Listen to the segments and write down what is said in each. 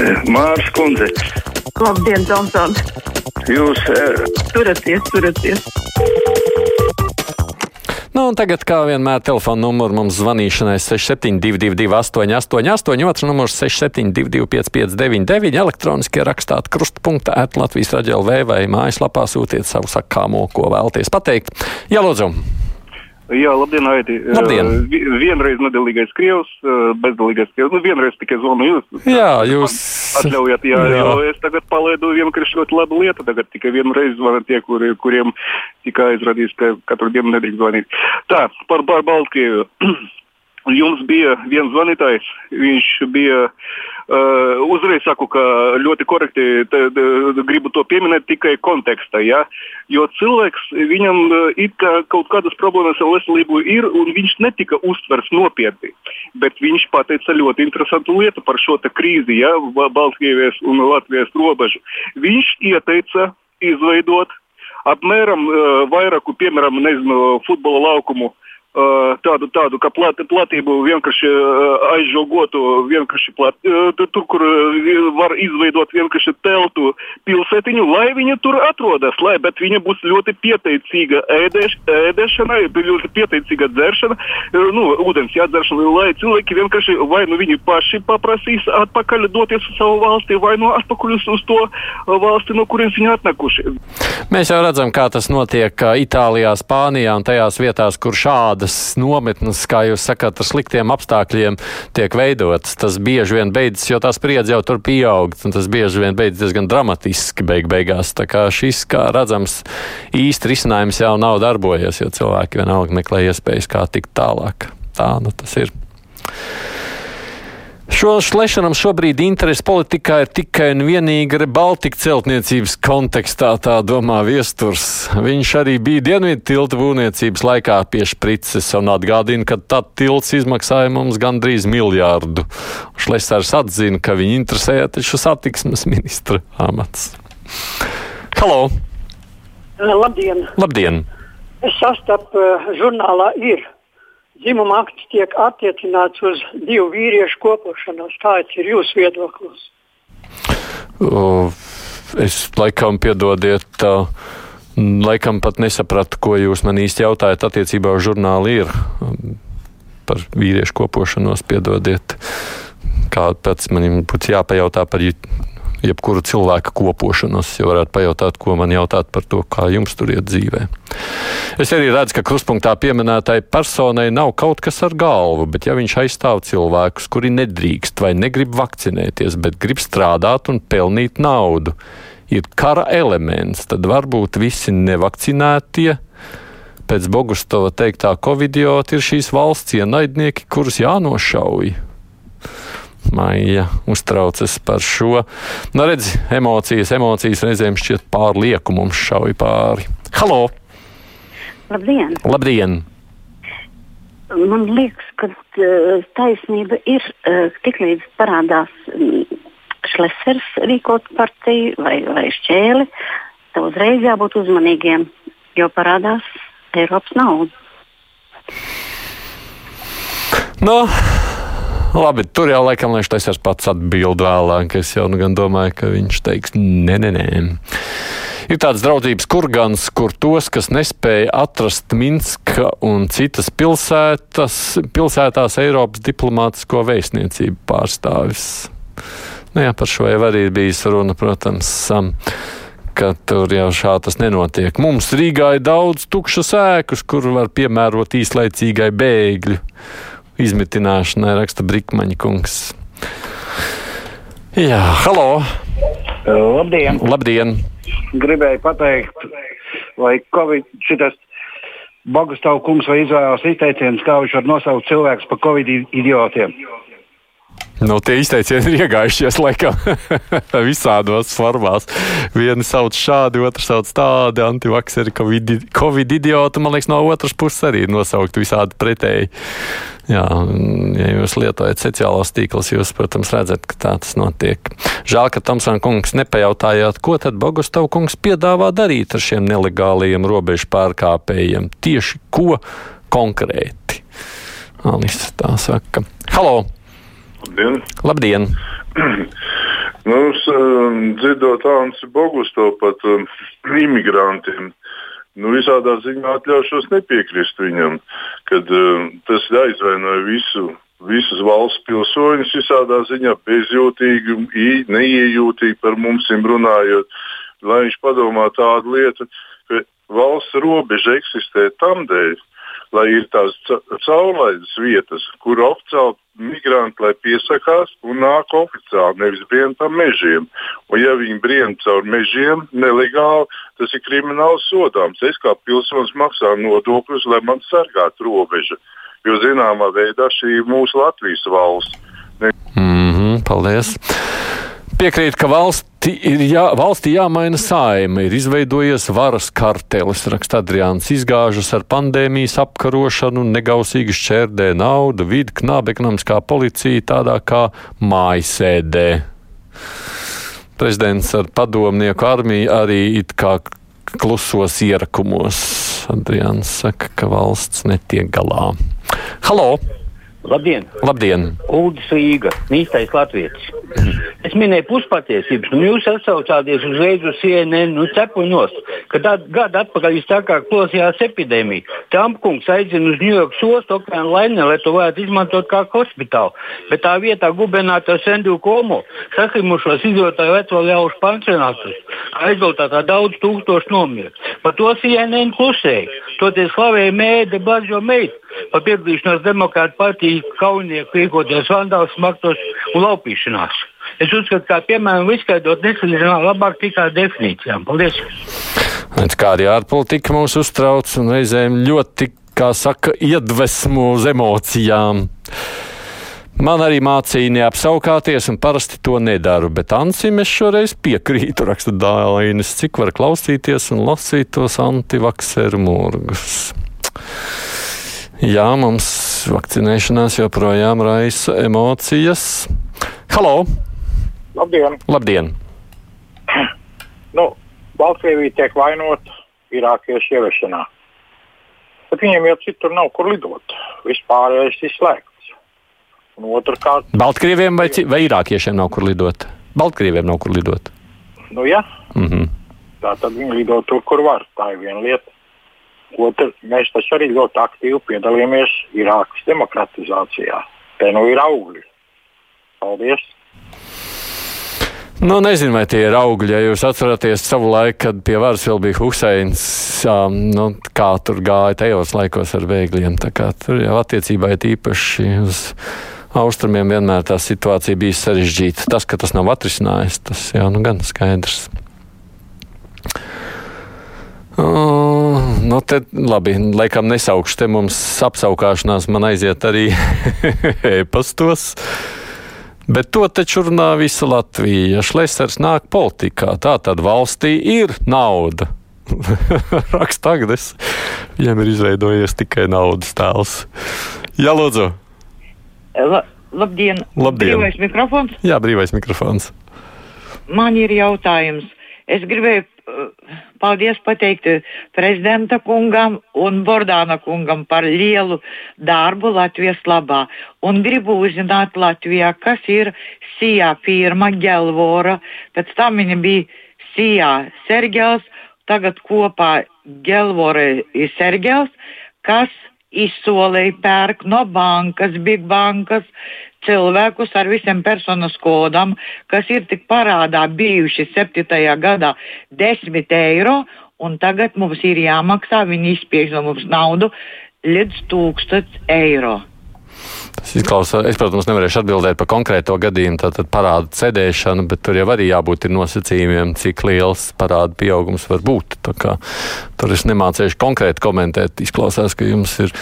Mārs Kundze, Labdien, Tomson! jūs eh, Turaties, turaties! Nu, un tagad, kā vienmēr, telefona numurs mums zvanīšanai 6722, 888, otrs numurs 6722, 559, elektroniski rakstāt krustpunktā, at Latvijas raidījumā vai mājaslapā sūtiet savu sakāmo, ko vēlties pateikt. Jā, lūdzu! Jā, labdien, Aiti. Labdien. Eh, vi- vienreiz nedēļīgais krievs, eh, bezdēlīgais krievs. Nu, vienreiz tikai zvanu jūs. Jā, jūs. Atļaujiet, jā, Jā. jo es tagad palaidu vienkārši ļoti labu lietu. Tagad tikai vienu reizi zvanu tie, kuri, kuriem tikai aizradīs, ka katru dienu nedrīkst zvanīt. Tā, par, par Baltkrieviju. Jums bija viens zvanītājs, viņš bija, uh, uzreiz saku, ka ļoti korekti te, te, gribu to pieminēt tikai kontekstā, ja? jo cilvēks, viņam uh, it kā kaut kādas problēmas ar veselību ir, un viņš netika uztverts nopietni, bet viņš pateica ļoti interesantu lietu par šo krīzi, ja? Ba- Baltkrievijas un Latvijas robežu. Viņš ieteica izveidot apmēram uh, vairāku, piemēram, nezinu, futbola laukumu Uh, tādu, tādu kā plat, platību vienkārši uh, aizžogotu, vienkārši plat, uh, tur, kur var izveidot vienkārši teltu pilsētiņu, lai viņa tur atrodas, lai, bet viņa būs ļoti pieteicīga ēdēš, ēdēšanai, ļoti pieteicīga dzeršana, nu, ūdens jādzeršana, lai cilvēki vienkārši vai nu viņi paši paprasīs atpakaļ doties uz savu valsti, vai nu atpakaļ uz, to valsti, no kurienes viņi atnākuši. Mēs jau redzam, kā tas notiek Itālijā, Spānijā un tajās vietās, kur šādas nometnes, kā jūs sakāt, ar sliktiem apstākļiem tiek veidotas. Tas bieži vien beidzas, jo tā spriedze jau tur pieaug, un tas bieži vien beidzas diezgan dramatiski beig beigās. Tā kā šis, kā redzams, īsti risinājums jau nav darbojies, jo cilvēki vienalga meklē iespējas, kā tikt tālāk. Tā nu tas ir. Šo šlešanam šobrīd interesi politikā ir tikai un vienīgi Baltika celtniecības kontekstā, tā domā viesturs. Viņš arī bija dienvidu tilta būvniecības laikā pie šprices un atgādina, ka tad tilts izmaksāja mums gandrīz miljārdu. Šlesers atzina, ka viņu interesēja taču satiksmes ministra amats. Halo! Labdien! Labdien! Es sastapu uh, žurnālā ir. Dzimuma akts tiek attiecināts uz divu vīriešu kopošanos. Kāds ir jūsu viedoklis? O, Es laikam piedodiet, tā, laikam pat nesapratu, ko jūs man īsti jautājat attiecībā uz žurnālu ir par vīriešu kopošanos, piedodiet. Kā pēc man būtu jāpajautā par jebkuru cilvēku kopošanos, ja varētu pajautāt, ko man jautāt par to, kā jums tur iet dzīvē. Es arī redzu, ka krustpunktā pieminētai personai nav kaut kas ar galvu, bet ja viņš aizstāv cilvēkus, kuri nedrīkst vai negrib vakcinēties, bet grib strādāt un pelnīt naudu, ir kara elements, tad varbūt visi nevakcinētie. Pēc Bogustova teiktā covidiota ir šīs valsts ienaidnieki, kurus jānošauj. Maija uztraucas par šo. Nu, redz, emocijas, emocijas reizēm šķiet pārlieku mums šauj pāri. Halo! Labdien! Labdien! Man liekas, ka uh, taisnība ir uh, tiklīdz parādās um, šlesers rīkot partiju vai, vai šķēli, tad uzreiz jābūt uzmanīgiem, jo parādās Eiropas nauda. Nu, labi, tur jau laikam liekas, tas ir pats atbild vēlāk. Es jau nu gan domāju, ka viņš teiks, nē, nē, nē. Ir tāds draudzības kurgans, kur tos, kas nespēja atrast Minska un citas pilsētas, pilsētās Eiropas diplomātisko vēstniecību pārstāvis. Nu, jā, par šo jau arī ir bijis runa, protams. Um, ka tur jau šā tas nenotiek. Mums Rīgā ir daudz tukšas ēkas, kur var piemērot īslaicīgai bēgļu izmitināšanai, raksta Brīsmaņa kungs. Jā, halo! Labdien! Labdien! Gribēju pateikt, vai Covid šitas Bogustavs kungs vai izvēlējās izteiciens, kā viņš var nosaukt cilvēkus par Covid idiotiem. Nu, tie izteicieni ir iegājušies laikam visādos formās. Vienu sauc šādi, otru sauc tādi, antivakseri, covid, covid idioti. Man liekas, no otras puses arī nosaukt visādi pretēji. Jā, ja jūs lietojat sociālos tīklus, jūs, protams, redzat, ka tā tas notiek. Žēl, ka Tomsona kungs nepajautājāt, ko tad Bogustav kungs piedāvā darīt ar šiem nelegālajiem robežu pārkāpējiem. Tieši ko konkrēti? Alisa tā saka. Halo! Labdien! Labdien! Nu, es, um, dzirdot Ansi Bogusto pat um, imigrantiem, nu, visādā ziņā atļaušos nepiekrist viņam, kad um, tas aizvainoja visu, visus valsts pilsoņus visādā ziņā bezjūtīgi, neiejūtīgi par mums runājot. Lai viņš padomā tādu lietu, ka valsts robeža eksistē tam dēļ, lai ir tās caurlaides vietas, kur oficiāli migranti lai piesakās un nāk oficiāli, nevis brien pa mežiem. Un ja viņi brien caur mežiem nelegāli, tas ir krimināls sodāms. Es kā pilsonis maksāju nodokļus, lai man sargātu robežu. Jo zināmā veidā šī ir mūsu Latvijas valsts. Ne Mm -hmm, paldies! Piekrīt, ka valsti ir jā, valstī jāmaina saima, ir izveidojies varas kartelis, raksta Adriāns, izgāžas ar pandēmijas apkarošanu, negausīgi šķērdē naudu, vidi knāba ekonomiskā policija tādā kā mājasēdē. Prezidents ar padomnieku armiju arī it kā klusos ierakumos. Adriāns saka, ka valsts netiek galā. Halo! Labdien! Labdien! Uldis Rīga, īstais latvietis. Es minēju puspatiesības, un jūs atsaucāties uzreiz uz CNN, nu cepuņos, ka tādu gadu atpakaļ vissākāk plosījās epidēmija. Trumpkungs aizina uz Ņujorkas ostu okeāna laini, lai to varētu izmantot kā hospitālu. Bet tā vietā gubernators Andrew Komo saslimušos izjotāju veco ļaužu pansionātus. Aizviltā daudz tūkstošu nomira. Par to CNN klusēja. Toties slavēja mēģi Bažo meitu par piedalīšanos demokrātu partiju kaujinieku rīkoties vandāls, smaktos un laupīšanās. Es uzskatu, ka piemēram izskaidrot nesaņemā labāk tikai definīcijām. Paldies! Kā arī ārpolitika mūs uztrauc un reizēm ļoti, kā saka, iedvesmo uz emocijām. Man arī mācīja neapsaukāties, un parasti to nedaru, bet Ansim es šoreiz piekrītu, raksta Dālainis, cik var klausīties un lasīt tos antivakseru murgus. Jā, mums vakcinēšanās joprojām raisa emocijas. Halo! Labdien! Labdien! Nu, Baltkrievija tiek vainota irākiešu ieviešanā. Bet viņiem jau citur nav kur lidot. Vispārējais izslēgts. Un otrkārt, Baltkrieviem vai, vai irākiešiem nav kur lidot? Baltkrieviem nav kur lidot. nu, ja, Mm -hmm. tā tad viņi lido tur, kur var. Tā ir viena lieta. Otra, mēs taču arī ļoti aktīvi piedalījāmies Irākas demokratizācijā. Te nu ir augļi. Paldies! Nu, nezinu, vai tie ir augļi. Ja jūs atceraties savu laiku, kad pie varas vēl bija Huseins, um, nu, kā tur gāja tajos laikos ar bēgļiem. Tur jau attiecībā ir īpaši uz austrumiem vienmēr tā situācija bija sarežģīta. Tas, ka tas nav atrisinājis, tas jau nu gan skaidrs. Uh, nu, te, labi, laikam nesaukšu, te mums apsaukāšanās man aiziet arī e-pastos. Bet to taču runā visa Latvija. Šlesers nāk politikā. Tā tad valstī ir nauda. Raksta Agnes. Viņam ir izveidojies tikai naudas tēls. Jā, lūdzu. La, labdien! Labdien. Brīvais mikrofons. Jā, brīvais mikrofons. Man ir jautājums. Es gribēju uh, paldies pateikt uh, prezidenta kungam un Bordāna kungam par lielu darbu Latvijas labā. Un gribu uzzināt Latvijā, kas ir SIA firma Gelvora. Pēc tam viņa bija SIA Sergels, tagad kopā Gelvora ir Sergels, kas izsolīja pērk no bankas, big bankas, cilvēkus ar visiem personas kodam, kas ir tik parādā bijuši 7. gadā 10 eiro, un tagad mums ir jāmaksā, viņi izspiež no mums naudu līdz 1000 eiro. Tas izklausās, es, protams, nevarēšu atbildēt par konkrēto gadījumu, tātad parādu cedēšanu, bet tur jau arī jābūt nosacījumiem, cik liels parādu pieaugums var būt. Kā, tur es nemācīšu konkrēti komentēt. Izklausās, ka jums ir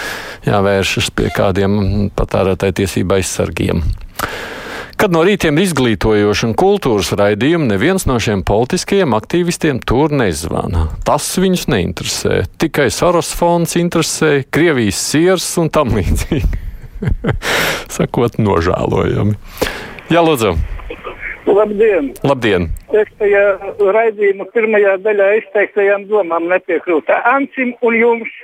jāvēršas pie kādiem patērētāju tiesību aizsargiem. Kad no rītiem ir izglītojoši un kultūras raidījumi, neviens no šiem politiskajiem aktīvistiem tur nezvana. Tas viņus neinteresē. Tikai Soros fonds interesē, Krievijas siers un tam līdzīgi. Sakot, nožēlojami. Jā, lūdzu. Labdien! Labdien! Es tajā raidījuma pirmajā daļā izteiktajām domām nepiekrītu. Ansim un jums.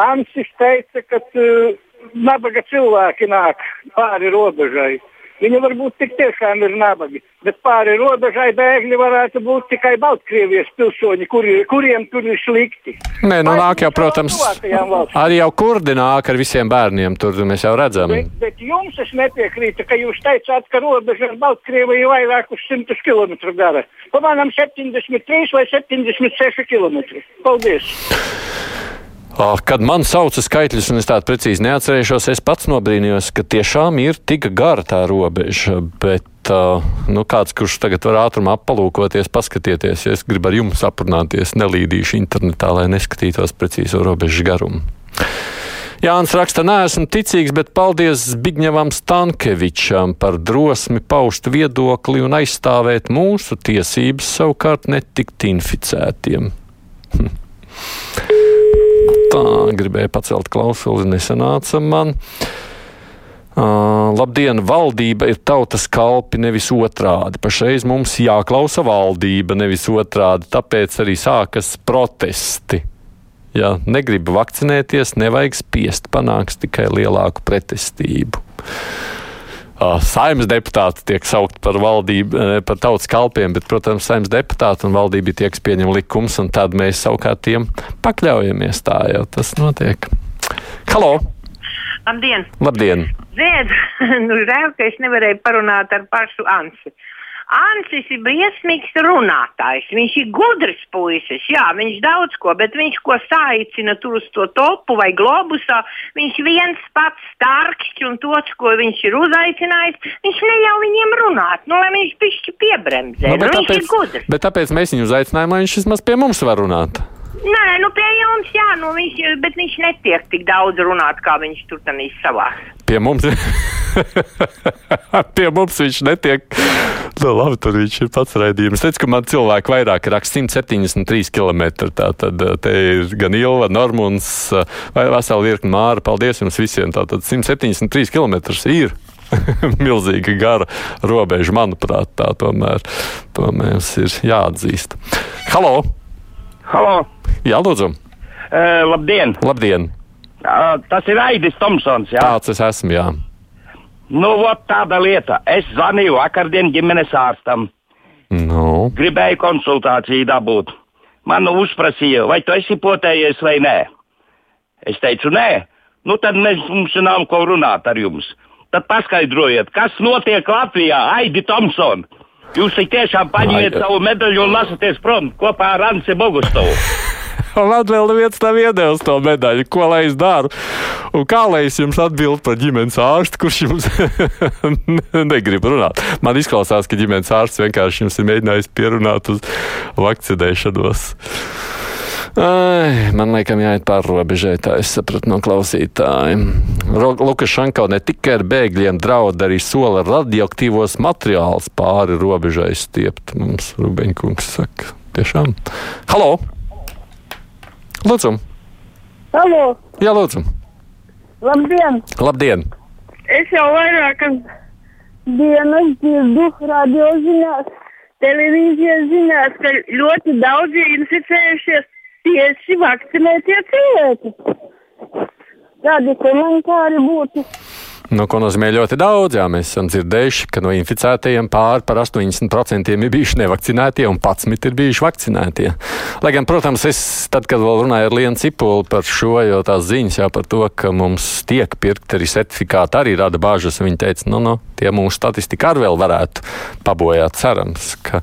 Ansis teica, ka uh, nabaga cilvēki nāk pāri robežai. Viņi varbūt tik tiešām ir nabagi, bet pāri robežai bēgļi varētu būt tikai Baltkrievijas pilsoņi, kuri, kuriem tur ir slikti. Nē, nu nāk jau, protams, arī jau kurdi nāk ar visiem bērniem, tur mēs jau redzam. Bet, bet jums es nepiekrītu, ka jūs teicāt, ka robeža ar Baltkrieviju ir vairākus simtus kilometru gara. Pamēram 73 vai 76 km. Paldies! Kad man sauca skaitļus, un es tādu precīzi neatcerēšos, es pats nobrīnījos, ka tiešām ir tik gara tā robeža. Bet nu, kāds, kurš tagad var ātrumā apalūkoties, paskatieties, ja es gribu ar jums aprunāties, nelīdīšu internetā, lai neskatītos precīzo robežu garumu. Jānis raksta, neesmu ticīgs, bet paldies Zbigņevam Stankevičam par drosmi paust viedokli un aizstāvēt mūsu tiesības, savukārt netikt inficētiem. Hm. Tā gribēja pacelt klausuli, nesanāca man. Uh, labdien, valdība ir tautas kalpi, nevis otrādi. Pašreiz mums jāklausa valdība, nevis otrādi, tāpēc arī sākas protesti. Ja negrib vakcinēties, nevajag spiest, panāks tikai lielāku pretestību saimnes deputāti tiek saukti par valdību, par tautas kalpiem, bet, protams, saimnes deputāti un valdība ir tie, kas pieņem likums, un tad mēs savukārt tiem pakļaujamies. Tā jau tas notiek. Halo! Labdien! Labdien. Ziniet, nu, žēl, ka es nevarēju parunāt ar pašu Ansi. Ansis ir briesmīgs runātājs. Viņš ir gudrs puisis, jā, viņš daudz ko, bet viņš ko saicina tur uz to topu vai globusā. Viņš viens pats starkšķi un tos, ko viņš ir uzaicinājis, viņš neļauj viņiem runāt. Nu, lai viņš pišķi piebremzē. Nu, bet, nu, tāpēc, viņš ir gudrs. bet tāpēc mēs viņu uzaicinājām, lai viņš vismaz pie mums var runāt. Nē, nu pie jums, jā, nu viņš, bet viņš netiek tik daudz runāt, kā viņš tur tanīs savā. Pie mums, pie mums viņš netiek. Nu, labi, tur viņš ir pats raidījums. Es teicu, ka man cilvēki vairāk raksta 173 km. Tā tad te ir gan Ilva, Normunds vai vesela virkni Māra. Paldies jums visiem. Tātad 173 km ir. Milzīga gara robeža, manuprāt, tā tomēr to mums ir jāatzīst. Halo! Halo! Jā, lūdzu! Uh, labdien! Labdien! Uh, tas ir Aidis Tomsons. Jā? Tāds es esmu, jā. Nu, ot, tāda lieta. Es zvanīju vakardien ģimenes ārstam. Nu. Gribēju konsultāciju dabūt. Man uzprasīja, vai tu esi potējies vai nē. Es teicu, nē. Nu, tad mēs, mums nav ko runāt ar jums. Tad paskaidrojiet, kas notiek Latvijā, Aidi Tomson. Jūs tiešām paņemiet savu medaļu un lasieties prom kopā ar Ansi Bogustovu. Man vēl neviens nav iedevis to medaļu. Ko lai es daru? Un kā lai es jums atbildu par ģimenes ārstu, kurš jums negrib runāt? Man izklausās, ka ģimenes ārsts vienkārši jums ir mēģinājis pierunāt uz vakcinēšanos. Ai, man liekas, jāiet pāri robežai, tā es sapratu no klausītājiem. Lukašenko ne tikai ar bēgļiem draud, arī sola radioaktīvos materiālus pāri robežai stiept. Mums Rubeņkungs saka, tiešām. Halo! Lūdzu! Halo! Jā, lūdzu! Labdien! Labdien! Es jau vairākas dienas dzirdu radio ziņās, televīzijas ziņās, ka ļoti daudzi inficējušies tieši vakcinētie cilvēki. Kādi komentāri būtu? Nu, ko nozīmē ļoti daudz? Jā, mēs esam dzirdējuši, ka no inficētajiem pāri par 80% ir bijuši nevakcinētie un 11 ir bijuši vakcinētie. Lai gan, protams, es tad, kad vēl runāju ar Lienu Cipuli par šo, jo tās ziņas jau par to, ka mums tiek pirkti arī certifikāti, arī rada bāžas. Viņa teica, nu, nu, tie mūsu statistika arī vēl varētu pabojāt cerams. Ka,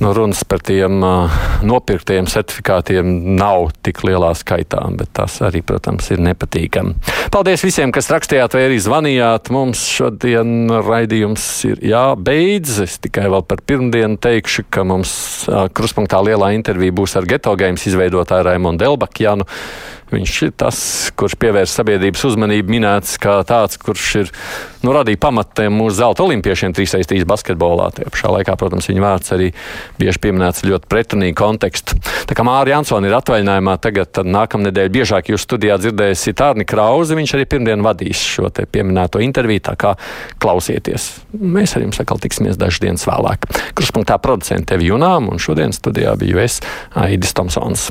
nu, runas par tiem uh, nopirktiem certifikātiem nav tik lielā skaitā, bet tas arī, protams, ir nepatīkami. Paldies visiem, kas rakstījāt vai arī zvanījāt. Mums šodien raidījums ir jābeidz. Es tikai vēl par pirmdienu teikšu, ka mums uh, kruspunktā lielā intervija būs ar geto games izveidotāju Raimondu Elbakjanu. Viņš ir tas, kurš pievērs sabiedrības uzmanību, minēts kā tāds, kurš ir nu, radījis pamatiem mūsu zelta olimpiešiem 3-3 basketbolā. Tajā pašā laikā, protams, viņa vārds arī bieži pieminēts ļoti pretrunīgu kontekstu. Tā kā Mārija Jansona ir atvaļinājumā, tagad nākamnedēļ biežāk jūs studijā dzirdēsiet Arni Krauzi. Viņš arī pirmdien vadīs šo pieminēto interviju, tā kā klausieties. Mēs ar jums atkal tiksimies dažas dienas vēlāk. Kruspunktā producente Evi Junām un šodien studijā biju es Aidis Tomsons.